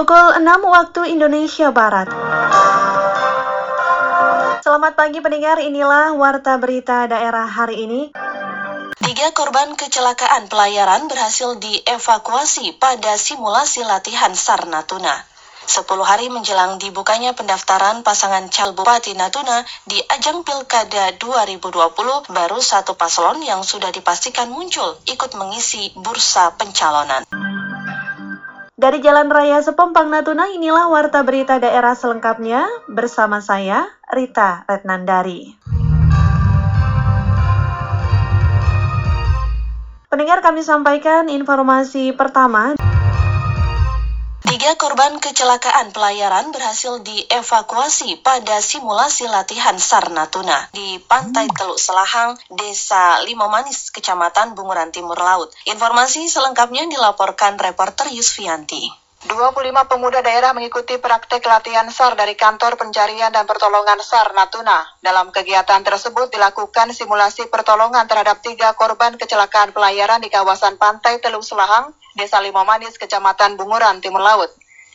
Pukul 6 waktu Indonesia Barat. Selamat pagi pendengar, inilah Warta Berita Daerah hari ini. Tiga korban kecelakaan pelayaran berhasil dievakuasi pada simulasi latihan SAR Natuna. Sepuluh hari menjelang dibukanya pendaftaran pasangan calon Bupati Natuna di ajang Pilkada 2020, baru satu paslon yang sudah dipastikan muncul ikut mengisi bursa pencalonan. Dari Jalan Raya Sepompang Natuna, inilah Warta Berita Daerah selengkapnya bersama saya, Rita Retnandari. Pendengar kami sampaikan informasi pertama. Tiga korban kecelakaan pelayaran berhasil dievakuasi pada simulasi latihan SAR Natuna di Pantai Teluk Selahang, Desa Limomanis, Kecamatan Bunguran Timur Laut. Informasi selengkapnya dilaporkan reporter Yusfianti. 25 pemuda daerah mengikuti praktek latihan SAR dari Kantor Pencarian dan Pertolongan SAR Natuna. Dalam kegiatan tersebut dilakukan simulasi pertolongan terhadap tiga korban kecelakaan pelayaran di kawasan Pantai Teluk Selahang, Desa Limomanis, Kecamatan Bunguran, Timur Laut.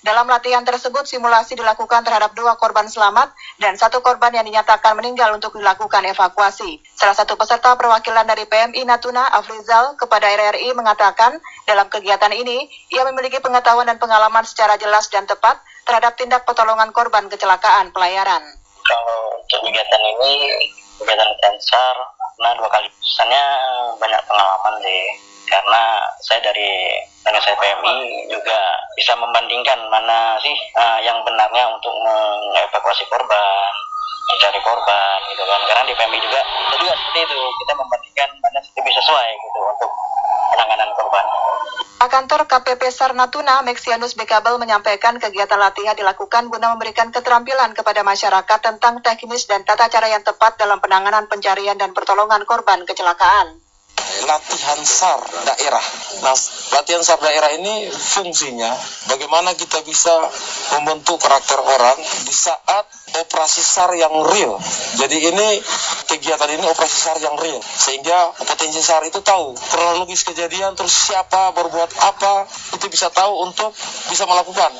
Dalam latihan tersebut, simulasi dilakukan terhadap dua korban selamat dan satu korban yang dinyatakan meninggal untuk dilakukan evakuasi. Salah satu peserta perwakilan dari PMI Natuna, Afrizal, kepada RRI mengatakan, dalam kegiatan ini, ia memiliki pengetahuan dan pengalaman secara jelas dan tepat terhadap tindak pertolongan korban kecelakaan pelayaran. Kalau untuk kegiatan ini, kegiatan sensor, nah dua kali. Kesannya banyak pengalaman sih karena saya dari saya PMI juga bisa membandingkan mana sih uh, yang benarnya untuk mengevakuasi korban, mencari korban gitu kan. Karena di PMI juga juga seperti itu kita membandingkan mana sih lebih sesuai gitu untuk penanganan korban. Kantor KPP SAR Natuna, Mexianus Bekabel menyampaikan kegiatan latihan dilakukan guna memberikan keterampilan kepada masyarakat tentang teknis dan tata cara yang tepat dalam penanganan pencarian dan pertolongan korban kecelakaan latihan SAR daerah. Nah, latihan SAR daerah ini fungsinya bagaimana kita bisa membentuk karakter orang di saat operasi SAR yang real. Jadi ini kegiatan ini operasi SAR yang real. Sehingga potensi SAR itu tahu kronologis kejadian terus siapa berbuat apa itu bisa tahu untuk bisa melakukan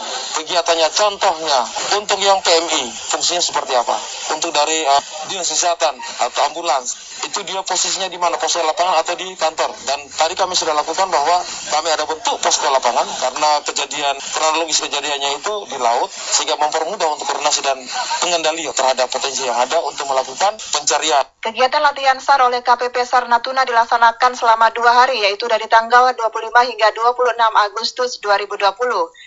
kegiatannya. Contohnya untuk yang PMI fungsinya seperti apa? Untuk dari uh, dinas kesehatan atau ambulans itu dia posisinya di mana posko lapangan atau di kantor dan tadi kami sudah lakukan bahwa kami ada bentuk posko lapangan karena kejadian kronologis kejadiannya itu di laut sehingga mempermudah untuk koordinasi dan pengendali terhadap potensi yang ada untuk melakukan pencarian. Kegiatan latihan SAR oleh KPP SAR Natuna dilaksanakan selama dua hari yaitu dari tanggal 25 hingga 26 Agustus 2020.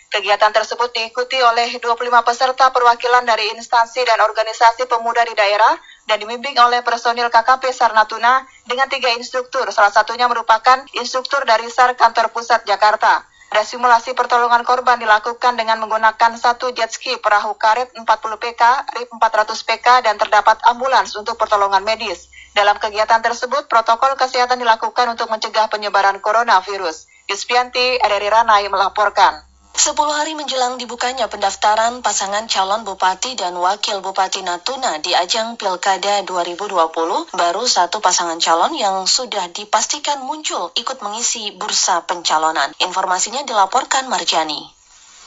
Kegiatan tersebut diikuti oleh 25 peserta perwakilan dari instansi dan organisasi pemuda di daerah dan dibimbing oleh personil KKP SAR Natuna dengan tiga instruktur, salah satunya merupakan instruktur dari SAR Kantor Pusat Jakarta. Ada simulasi pertolongan korban dilakukan dengan menggunakan satu jet ski perahu karet 40 PK, RIP 400 PK, dan terdapat ambulans untuk pertolongan medis. Dalam kegiatan tersebut, protokol kesehatan dilakukan untuk mencegah penyebaran coronavirus. Yuspianti, RRI Ranai melaporkan. Sepuluh hari menjelang dibukanya pendaftaran pasangan calon bupati dan wakil bupati Natuna di ajang Pilkada 2020, baru satu pasangan calon yang sudah dipastikan muncul ikut mengisi bursa pencalonan. Informasinya dilaporkan Marjani.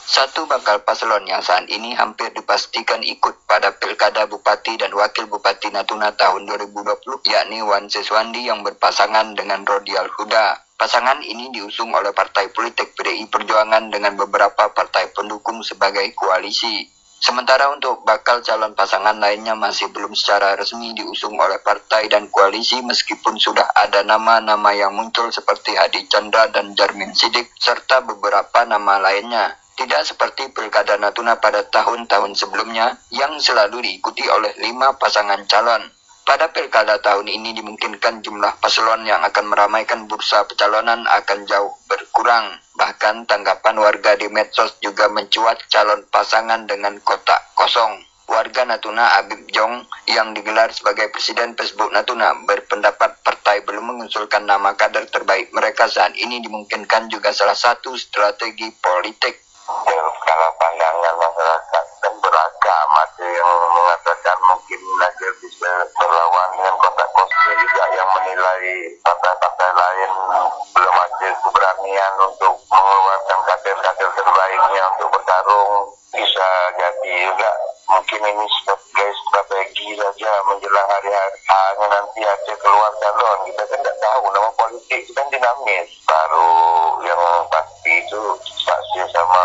Satu bakal paslon yang saat ini hampir dipastikan ikut pada Pilkada Bupati dan Wakil Bupati Natuna tahun 2020, yakni Wan Seswandi yang berpasangan dengan Rodial Huda. Pasangan ini diusung oleh partai politik PDI Perjuangan dengan beberapa partai pendukung sebagai koalisi. Sementara untuk bakal calon pasangan lainnya masih belum secara resmi diusung oleh partai dan koalisi meskipun sudah ada nama-nama yang muncul seperti Hadi Chandra dan Jarmin Sidik serta beberapa nama lainnya. Tidak seperti Pilkada Natuna pada tahun-tahun sebelumnya yang selalu diikuti oleh lima pasangan calon. Pada pilkada tahun ini dimungkinkan jumlah paslon yang akan meramaikan bursa pencalonan akan jauh berkurang. Bahkan tanggapan warga di medsos juga mencuat calon pasangan dengan kotak kosong. Warga Natuna Abib Jong yang digelar sebagai Presiden Facebook Natuna berpendapat partai belum mengusulkan nama kader terbaik mereka saat ini dimungkinkan juga salah satu strategi politik. Kalau pandangan masyarakat kan beragam, ada yang mengatakan mungkin bisa berlawan dengan kontak kosong juga yang menilai partai-partai lain belum ada keberanian untuk mengeluarkan kader-kader terbaiknya untuk bertarung. Bisa jadi juga mungkin ini sebagai strategi saja menjelang hari hanya nanti ada keluar calon. Kita kan tidak tahu nama politik kan dinamis. Baru yang pasti itu saksi sama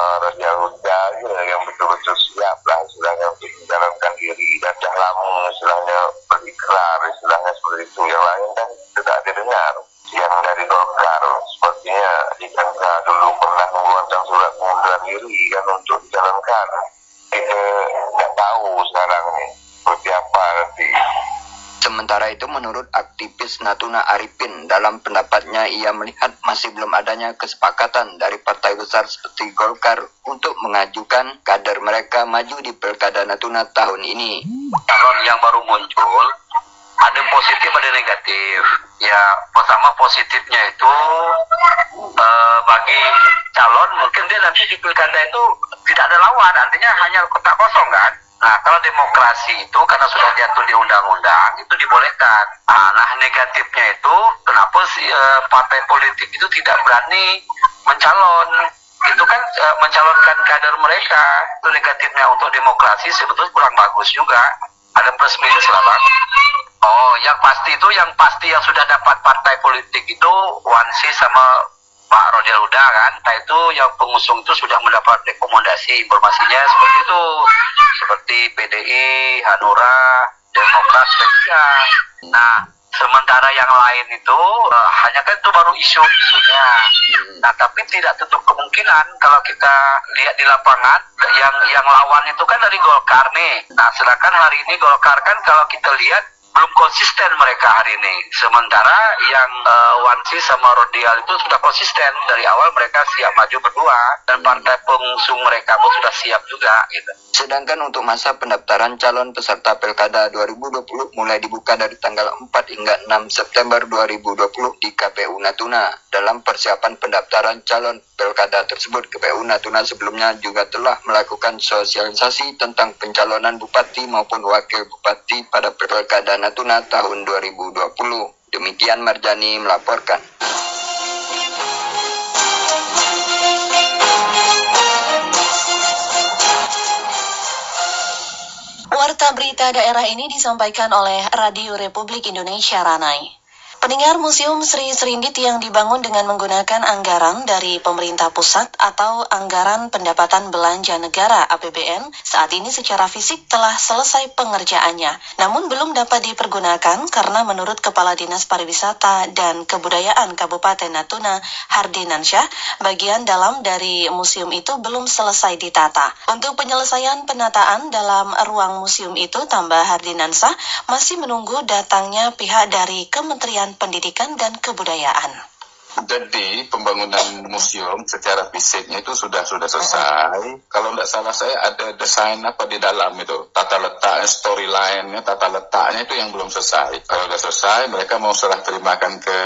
tahu sekarang nih seperti apa nanti. Sementara itu menurut aktivis Natuna Arifin dalam pendapatnya ia melihat masih belum adanya kesepakatan dari partai besar seperti Golkar untuk mengajukan kader mereka maju di Pilkada Natuna tahun ini. calon yang baru muncul ada positif ada negatif. Ya pertama positifnya itu eh, bagi calon mungkin dia nanti di pilkada itu tidak ada lawan. Artinya hanya kotak kosong kan nah kalau demokrasi itu karena sudah diatur di undang-undang itu dibolehkan. Ah, nah negatifnya itu kenapa sih eh, partai politik itu tidak berani mencalon? Itu kan eh, mencalonkan kader mereka. Itu negatifnya untuk demokrasi sebetulnya kurang bagus juga. Ada plus minus lah oh yang pasti itu yang pasti yang sudah dapat partai politik itu Wansi sama Pak Rodial Huda kan? Nah itu yang pengusung itu sudah mendapat rekomendasi informasinya seperti itu. Seperti PDI Hanura Demokrat P3 nah sementara yang lain itu eh, hanya kan itu baru isu-isunya Nah, tapi tidak tutup kemungkinan kalau kita lihat di lapangan yang yang lawan itu kan dari Golkar nih. Nah, sedangkan hari ini Golkar kan kalau kita lihat belum konsisten mereka hari ini. Sementara yang eh, Wansi sama Rodial itu sudah konsisten dari awal mereka siap maju berdua dan partai pengusung mereka pun sudah siap juga gitu. Sedangkan untuk masa pendaftaran calon peserta Pilkada 2020 mulai dibuka dari tanggal 4 hingga 6 September 2020 di KPU Natuna. Dalam persiapan pendaftaran calon Pilkada tersebut, KPU Natuna sebelumnya juga telah melakukan sosialisasi tentang pencalonan bupati maupun wakil bupati pada Pilkada Natuna tahun 2020. Demikian Marjani melaporkan. Warta berita daerah ini disampaikan oleh Radio Republik Indonesia Ranai. Pendengar Museum Sri Serindit yang dibangun dengan menggunakan anggaran dari pemerintah pusat atau anggaran pendapatan belanja negara APBN saat ini secara fisik telah selesai pengerjaannya, namun belum dapat dipergunakan karena menurut Kepala Dinas Pariwisata dan Kebudayaan Kabupaten Natuna, Hardinansyah, bagian dalam dari museum itu belum selesai ditata. Untuk penyelesaian penataan dalam ruang museum itu, tambah Hardinansyah masih menunggu datangnya pihak dari Kementerian Pendidikan dan Kebudayaan. Jadi pembangunan museum secara fisiknya itu sudah sudah selesai. Kalau tidak salah saya ada desain apa di dalam itu, tata letaknya, storyline-nya, tata letaknya itu yang belum selesai. Kalau sudah selesai, mereka mau serah terimakan ke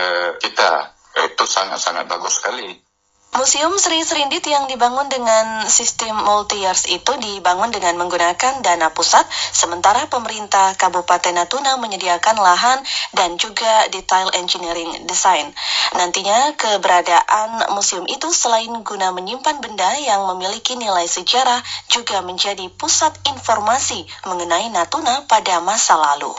kita. Itu sangat-sangat bagus sekali. Museum Sri Serindit yang dibangun dengan sistem multi-years itu dibangun dengan menggunakan dana pusat, sementara pemerintah Kabupaten Natuna menyediakan lahan dan juga detail engineering design. Nantinya keberadaan museum itu selain guna menyimpan benda yang memiliki nilai sejarah, juga menjadi pusat informasi mengenai Natuna pada masa lalu.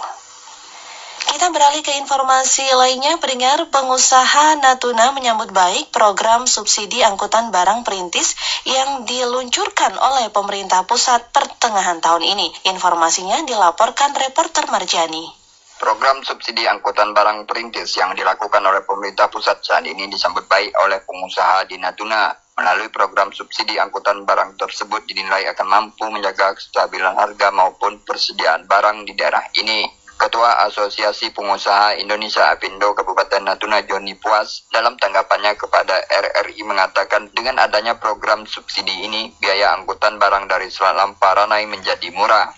Kita beralih ke informasi lainnya, pendengar pengusaha Natuna menyambut baik program subsidi angkutan barang perintis yang diluncurkan oleh pemerintah pusat pertengahan tahun ini. Informasinya dilaporkan reporter Marjani. Program subsidi angkutan barang perintis yang dilakukan oleh pemerintah pusat saat ini disambut baik oleh pengusaha di Natuna. Melalui program subsidi angkutan barang tersebut dinilai akan mampu menjaga kestabilan harga maupun persediaan barang di daerah ini. Ketua Asosiasi Pengusaha Indonesia Apindo Kabupaten Natuna Joni Puas dalam tanggapannya kepada RRI mengatakan dengan adanya program subsidi ini biaya angkutan barang dari Selat Lamparanai menjadi murah.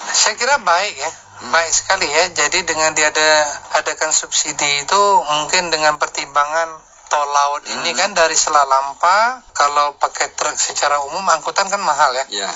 Saya kira baik ya, baik sekali ya. Jadi dengan diada adakan subsidi itu mungkin dengan pertimbangan tol laut ini kan dari Selat Lampa kalau pakai truk secara umum angkutan kan mahal ya. Ya.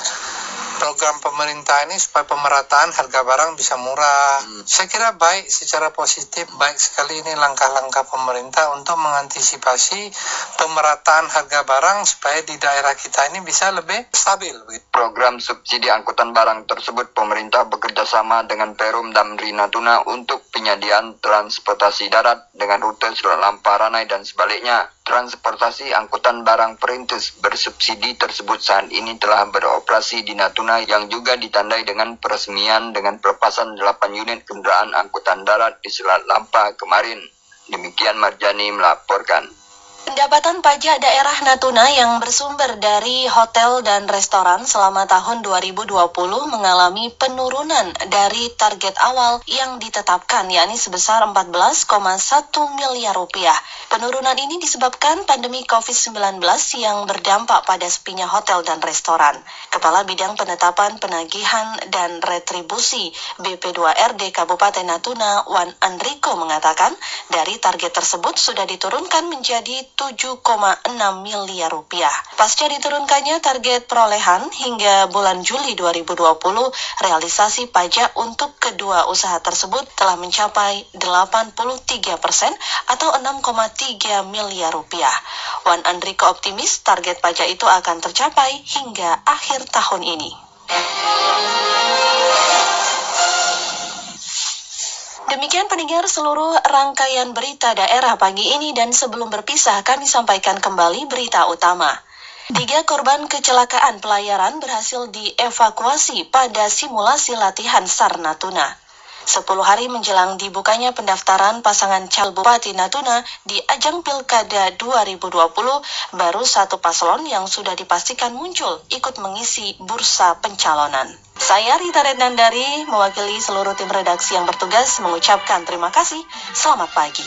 Program pemerintah ini supaya pemerataan harga barang bisa murah. Hmm. Saya kira baik secara positif, baik sekali ini langkah-langkah pemerintah untuk mengantisipasi pemerataan harga barang supaya di daerah kita ini bisa lebih stabil. Program subsidi angkutan barang tersebut pemerintah bekerja sama dengan Perum Damri Natuna untuk penyediaan transportasi darat dengan rute Surat Lamparanai dan sebaliknya. Transportasi angkutan barang perintis bersubsidi tersebut saat ini telah beroperasi di Natuna yang juga ditandai dengan peresmian dengan pelepasan 8 unit kendaraan angkutan darat di Selat Lampa kemarin. Demikian Marjani melaporkan. Pendapatan pajak daerah Natuna yang bersumber dari hotel dan restoran selama tahun 2020 mengalami penurunan dari target awal yang ditetapkan yakni sebesar 14,1 miliar rupiah. Penurunan ini disebabkan pandemi COVID-19 yang berdampak pada sepinya hotel dan restoran. Kepala Bidang Penetapan Penagihan dan Retribusi BP2RD Kabupaten Natuna, Wan Andriko mengatakan, dari target tersebut sudah diturunkan menjadi 7,6 miliar rupiah. Pasca diturunkannya target perolehan hingga bulan Juli 2020, realisasi pajak untuk kedua usaha tersebut telah mencapai 83 persen atau 6,3 miliar rupiah. Wan Andriko optimis target pajak itu akan tercapai hingga akhir tahun ini. Demikian pendengar seluruh rangkaian berita daerah pagi ini dan sebelum berpisah kami sampaikan kembali berita utama. Tiga korban kecelakaan pelayaran berhasil dievakuasi pada simulasi latihan SAR Natuna. Sepuluh hari menjelang dibukanya pendaftaran pasangan cal Bupati Natuna di ajang Pilkada 2020, baru satu paslon yang sudah dipastikan muncul ikut mengisi bursa pencalonan. Saya Rita Rednandari, mewakili seluruh tim redaksi yang bertugas mengucapkan terima kasih. Selamat pagi.